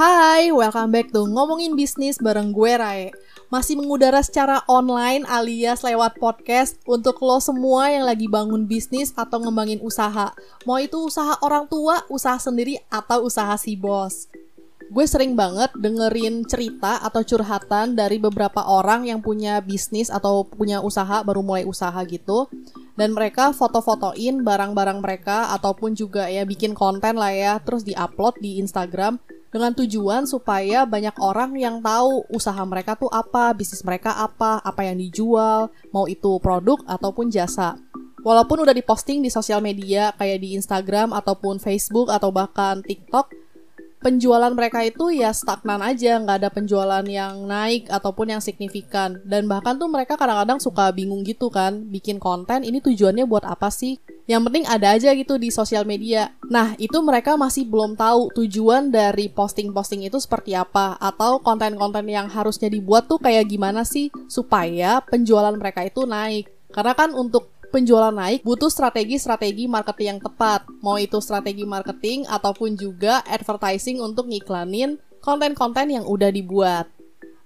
Hai, welcome back to Ngomongin Bisnis bareng gue Rae. Masih mengudara secara online alias lewat podcast untuk lo semua yang lagi bangun bisnis atau ngembangin usaha. Mau itu usaha orang tua, usaha sendiri, atau usaha si bos. Gue sering banget dengerin cerita atau curhatan dari beberapa orang yang punya bisnis atau punya usaha, baru mulai usaha gitu dan mereka foto-fotoin barang-barang mereka ataupun juga ya bikin konten lah ya terus diupload di Instagram dengan tujuan supaya banyak orang yang tahu usaha mereka tuh apa, bisnis mereka apa, apa yang dijual, mau itu produk ataupun jasa. Walaupun udah diposting di sosial media kayak di Instagram ataupun Facebook atau bahkan TikTok, penjualan mereka itu ya stagnan aja, nggak ada penjualan yang naik ataupun yang signifikan. Dan bahkan tuh mereka kadang-kadang suka bingung gitu kan, bikin konten ini tujuannya buat apa sih? Yang penting ada aja gitu di sosial media. Nah, itu mereka masih belum tahu tujuan dari posting-posting itu seperti apa atau konten-konten yang harusnya dibuat tuh kayak gimana sih supaya penjualan mereka itu naik. Karena kan untuk penjualan naik butuh strategi-strategi marketing yang tepat. Mau itu strategi marketing ataupun juga advertising untuk ngiklanin konten-konten yang udah dibuat.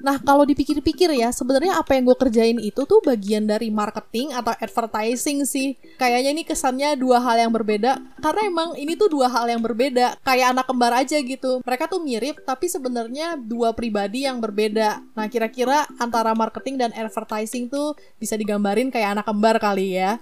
Nah, kalau dipikir-pikir ya, sebenarnya apa yang gue kerjain itu tuh bagian dari marketing atau advertising sih. Kayaknya ini kesannya dua hal yang berbeda, karena emang ini tuh dua hal yang berbeda. Kayak anak kembar aja gitu. Mereka tuh mirip, tapi sebenarnya dua pribadi yang berbeda. Nah, kira-kira antara marketing dan advertising tuh bisa digambarin kayak anak kembar kali ya.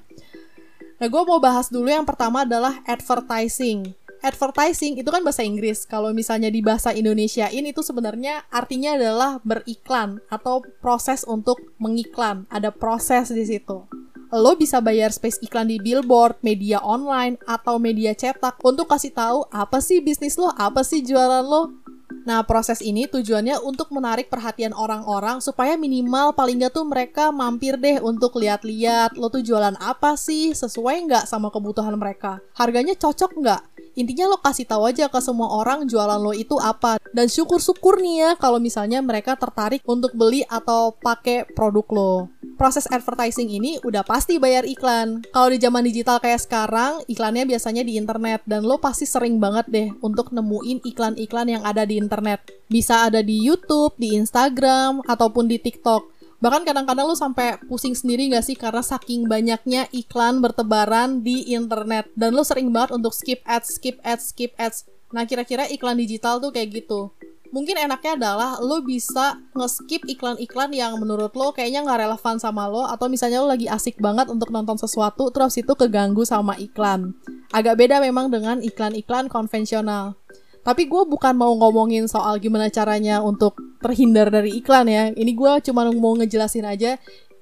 Nah, gue mau bahas dulu yang pertama adalah advertising advertising itu kan bahasa Inggris. Kalau misalnya di bahasa Indonesia ini itu sebenarnya artinya adalah beriklan atau proses untuk mengiklan. Ada proses di situ. Lo bisa bayar space iklan di billboard, media online, atau media cetak untuk kasih tahu apa sih bisnis lo, apa sih jualan lo. Nah, proses ini tujuannya untuk menarik perhatian orang-orang supaya minimal paling nggak tuh mereka mampir deh untuk lihat-lihat lo tuh jualan apa sih, sesuai nggak sama kebutuhan mereka. Harganya cocok nggak? Intinya lo kasih tahu aja ke semua orang jualan lo itu apa. Dan syukur-syukur nih ya kalau misalnya mereka tertarik untuk beli atau pakai produk lo. Proses advertising ini udah pasti bayar iklan. Kalau di zaman digital kayak sekarang, iklannya biasanya di internet dan lo pasti sering banget deh untuk nemuin iklan-iklan yang ada di internet. Bisa ada di YouTube, di Instagram, ataupun di TikTok. Bahkan kadang-kadang lu sampai pusing sendiri gak sih karena saking banyaknya iklan bertebaran di internet dan lu sering banget untuk skip ads, skip ads, skip ads. Nah, kira-kira iklan digital tuh kayak gitu. Mungkin enaknya adalah lo bisa nge-skip iklan-iklan yang menurut lo kayaknya nggak relevan sama lo atau misalnya lo lagi asik banget untuk nonton sesuatu terus itu keganggu sama iklan. Agak beda memang dengan iklan-iklan konvensional. Tapi gue bukan mau ngomongin soal gimana caranya untuk terhindar dari iklan ya. Ini gue cuma mau ngejelasin aja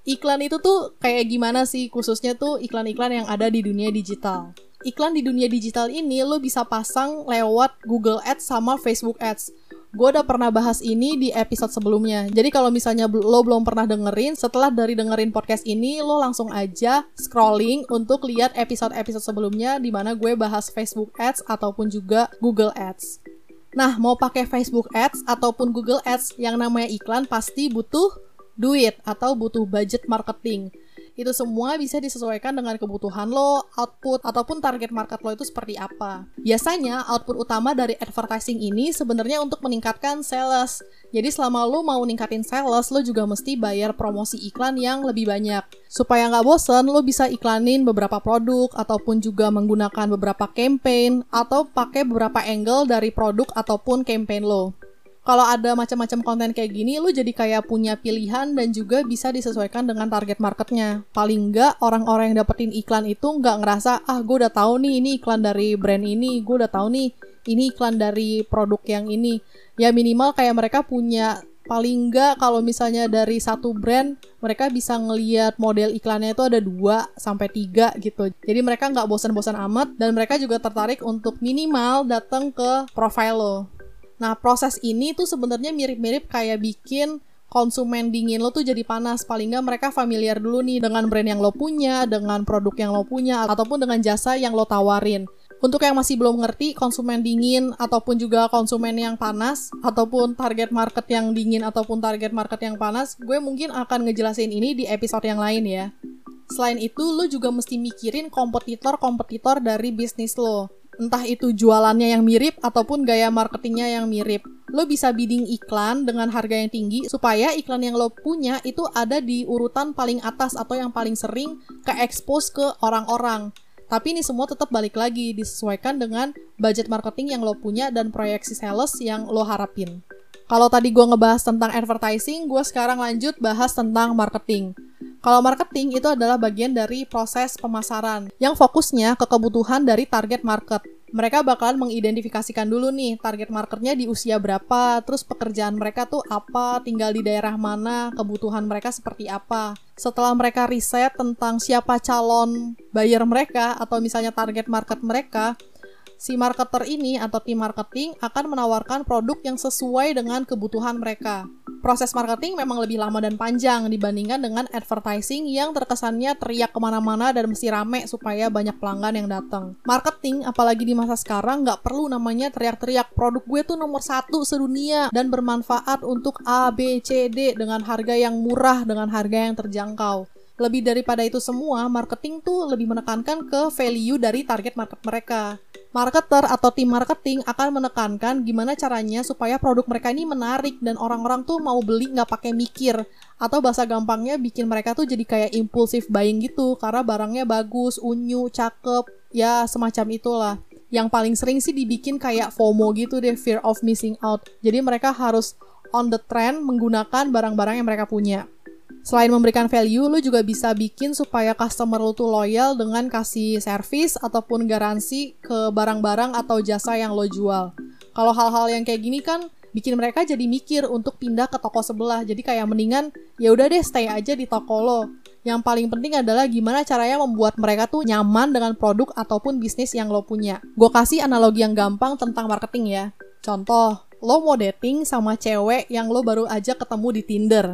iklan itu tuh kayak gimana sih khususnya tuh iklan-iklan yang ada di dunia digital. Iklan di dunia digital ini lo bisa pasang lewat Google Ads sama Facebook Ads. Gue udah pernah bahas ini di episode sebelumnya. Jadi kalau misalnya lo belum pernah dengerin, setelah dari dengerin podcast ini, lo langsung aja scrolling untuk lihat episode-episode sebelumnya di mana gue bahas Facebook Ads ataupun juga Google Ads. Nah, mau pakai Facebook Ads ataupun Google Ads yang namanya iklan pasti butuh duit atau butuh budget marketing itu semua bisa disesuaikan dengan kebutuhan lo, output, ataupun target market lo itu seperti apa. Biasanya, output utama dari advertising ini sebenarnya untuk meningkatkan sales. Jadi selama lo mau ningkatin sales, lo juga mesti bayar promosi iklan yang lebih banyak. Supaya nggak bosen, lo bisa iklanin beberapa produk, ataupun juga menggunakan beberapa campaign, atau pakai beberapa angle dari produk ataupun campaign lo kalau ada macam-macam konten kayak gini, lu jadi kayak punya pilihan dan juga bisa disesuaikan dengan target marketnya. Paling nggak orang-orang yang dapetin iklan itu nggak ngerasa, ah gue udah tahu nih ini iklan dari brand ini, gue udah tahu nih ini iklan dari produk yang ini. Ya minimal kayak mereka punya paling nggak kalau misalnya dari satu brand mereka bisa ngeliat model iklannya itu ada dua sampai tiga gitu jadi mereka nggak bosan-bosan amat dan mereka juga tertarik untuk minimal datang ke profile lo Nah, proses ini tuh sebenarnya mirip-mirip kayak bikin konsumen dingin lo tuh jadi panas. Paling nggak mereka familiar dulu nih dengan brand yang lo punya, dengan produk yang lo punya, ataupun dengan jasa yang lo tawarin. Untuk yang masih belum ngerti konsumen dingin ataupun juga konsumen yang panas ataupun target market yang dingin ataupun target market yang panas, gue mungkin akan ngejelasin ini di episode yang lain ya. Selain itu, lo juga mesti mikirin kompetitor-kompetitor dari bisnis lo entah itu jualannya yang mirip ataupun gaya marketingnya yang mirip. lo bisa bidding iklan dengan harga yang tinggi supaya iklan yang lo punya itu ada di urutan paling atas atau yang paling sering ke expose ke orang-orang. Tapi ini semua tetap balik lagi disesuaikan dengan budget marketing yang lo punya dan proyeksi sales yang lo harapin. Kalau tadi gue ngebahas tentang advertising, gue sekarang lanjut bahas tentang marketing. Kalau marketing itu adalah bagian dari proses pemasaran yang fokusnya ke kebutuhan dari target market. Mereka bakalan mengidentifikasikan dulu nih target marketnya di usia berapa, terus pekerjaan mereka tuh apa, tinggal di daerah mana, kebutuhan mereka seperti apa. Setelah mereka riset tentang siapa calon buyer mereka atau misalnya target market mereka, si marketer ini atau tim marketing akan menawarkan produk yang sesuai dengan kebutuhan mereka. Proses marketing memang lebih lama dan panjang dibandingkan dengan advertising yang terkesannya teriak ke mana-mana dan mesti rame supaya banyak pelanggan yang datang. Marketing, apalagi di masa sekarang, nggak perlu namanya teriak-teriak produk gue tuh nomor satu sedunia dan bermanfaat untuk A, B, C, D dengan harga yang murah, dengan harga yang terjangkau lebih daripada itu semua, marketing tuh lebih menekankan ke value dari target market mereka. Marketer atau tim marketing akan menekankan gimana caranya supaya produk mereka ini menarik dan orang-orang tuh mau beli nggak pakai mikir atau bahasa gampangnya bikin mereka tuh jadi kayak impulsif buying gitu karena barangnya bagus, unyu, cakep, ya semacam itulah. Yang paling sering sih dibikin kayak FOMO gitu deh, fear of missing out. Jadi mereka harus on the trend menggunakan barang-barang yang mereka punya. Selain memberikan value, lu juga bisa bikin supaya customer lu tuh loyal dengan kasih service ataupun garansi ke barang-barang atau jasa yang lo jual. Kalau hal-hal yang kayak gini kan bikin mereka jadi mikir untuk pindah ke toko sebelah. Jadi kayak mendingan ya udah deh stay aja di toko lo. Yang paling penting adalah gimana caranya membuat mereka tuh nyaman dengan produk ataupun bisnis yang lo punya. Gue kasih analogi yang gampang tentang marketing ya. Contoh, lo mau dating sama cewek yang lo baru aja ketemu di Tinder.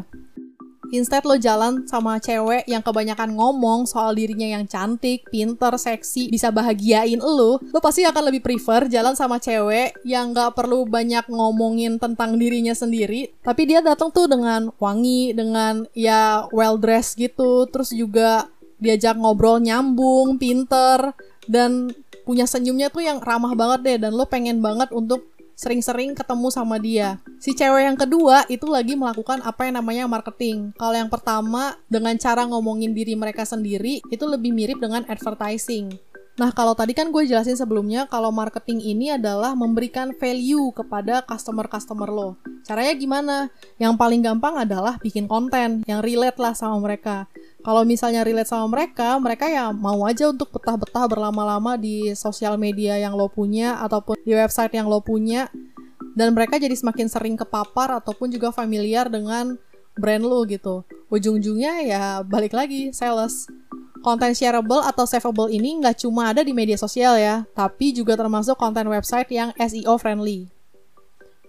Instead lo jalan sama cewek yang kebanyakan ngomong soal dirinya yang cantik, pinter, seksi, bisa bahagiain lo, lo pasti akan lebih prefer jalan sama cewek yang gak perlu banyak ngomongin tentang dirinya sendiri, tapi dia datang tuh dengan wangi, dengan ya well dressed gitu, terus juga diajak ngobrol nyambung, pinter, dan punya senyumnya tuh yang ramah banget deh, dan lo pengen banget untuk sering-sering ketemu sama dia. Si cewek yang kedua itu lagi melakukan apa yang namanya marketing. Kalau yang pertama dengan cara ngomongin diri mereka sendiri itu lebih mirip dengan advertising. Nah, kalau tadi kan gue jelasin sebelumnya kalau marketing ini adalah memberikan value kepada customer-customer lo. Caranya gimana? Yang paling gampang adalah bikin konten yang relate lah sama mereka. Kalau misalnya relate sama mereka, mereka ya mau aja untuk betah-betah berlama-lama di sosial media yang lo punya ataupun di website yang lo punya. Dan mereka jadi semakin sering kepapar ataupun juga familiar dengan brand lo gitu. Ujung-ujungnya ya balik lagi, sales konten shareable atau savable ini nggak cuma ada di media sosial ya, tapi juga termasuk konten website yang SEO friendly.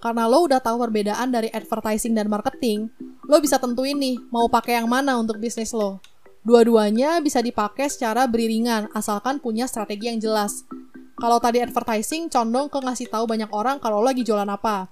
Karena lo udah tahu perbedaan dari advertising dan marketing, lo bisa tentuin nih mau pakai yang mana untuk bisnis lo. Dua-duanya bisa dipakai secara beriringan, asalkan punya strategi yang jelas. Kalau tadi advertising condong ke ngasih tahu banyak orang kalau lo lagi jualan apa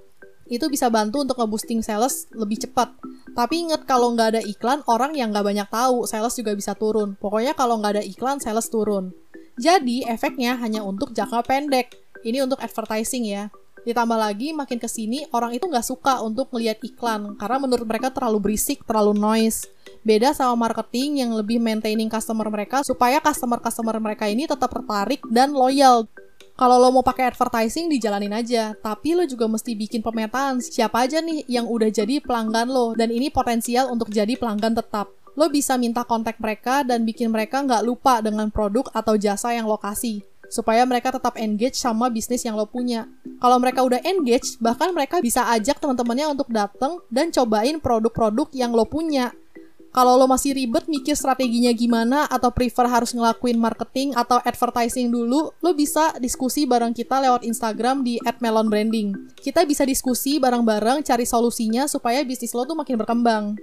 itu bisa bantu untuk nge-boosting sales lebih cepat. Tapi inget kalau nggak ada iklan, orang yang nggak banyak tahu, sales juga bisa turun. Pokoknya kalau nggak ada iklan, sales turun. Jadi efeknya hanya untuk jangka pendek. Ini untuk advertising ya. Ditambah lagi makin ke sini orang itu nggak suka untuk melihat iklan karena menurut mereka terlalu berisik, terlalu noise. Beda sama marketing yang lebih maintaining customer mereka supaya customer-customer mereka ini tetap tertarik dan loyal kalau lo mau pakai advertising dijalanin aja, tapi lo juga mesti bikin pemetaan siapa aja nih yang udah jadi pelanggan lo dan ini potensial untuk jadi pelanggan tetap. Lo bisa minta kontak mereka dan bikin mereka nggak lupa dengan produk atau jasa yang lo kasih supaya mereka tetap engage sama bisnis yang lo punya. Kalau mereka udah engage, bahkan mereka bisa ajak teman-temannya untuk datang dan cobain produk-produk yang lo punya kalau lo masih ribet mikir strateginya gimana atau prefer harus ngelakuin marketing atau advertising dulu, lo bisa diskusi bareng kita lewat Instagram di @melonbranding. Kita bisa diskusi bareng-bareng cari solusinya supaya bisnis lo tuh makin berkembang.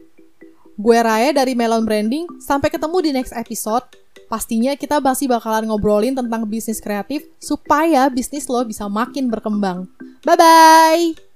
Gue Rae dari Melon Branding, sampai ketemu di next episode. Pastinya kita masih bakalan ngobrolin tentang bisnis kreatif supaya bisnis lo bisa makin berkembang. Bye-bye!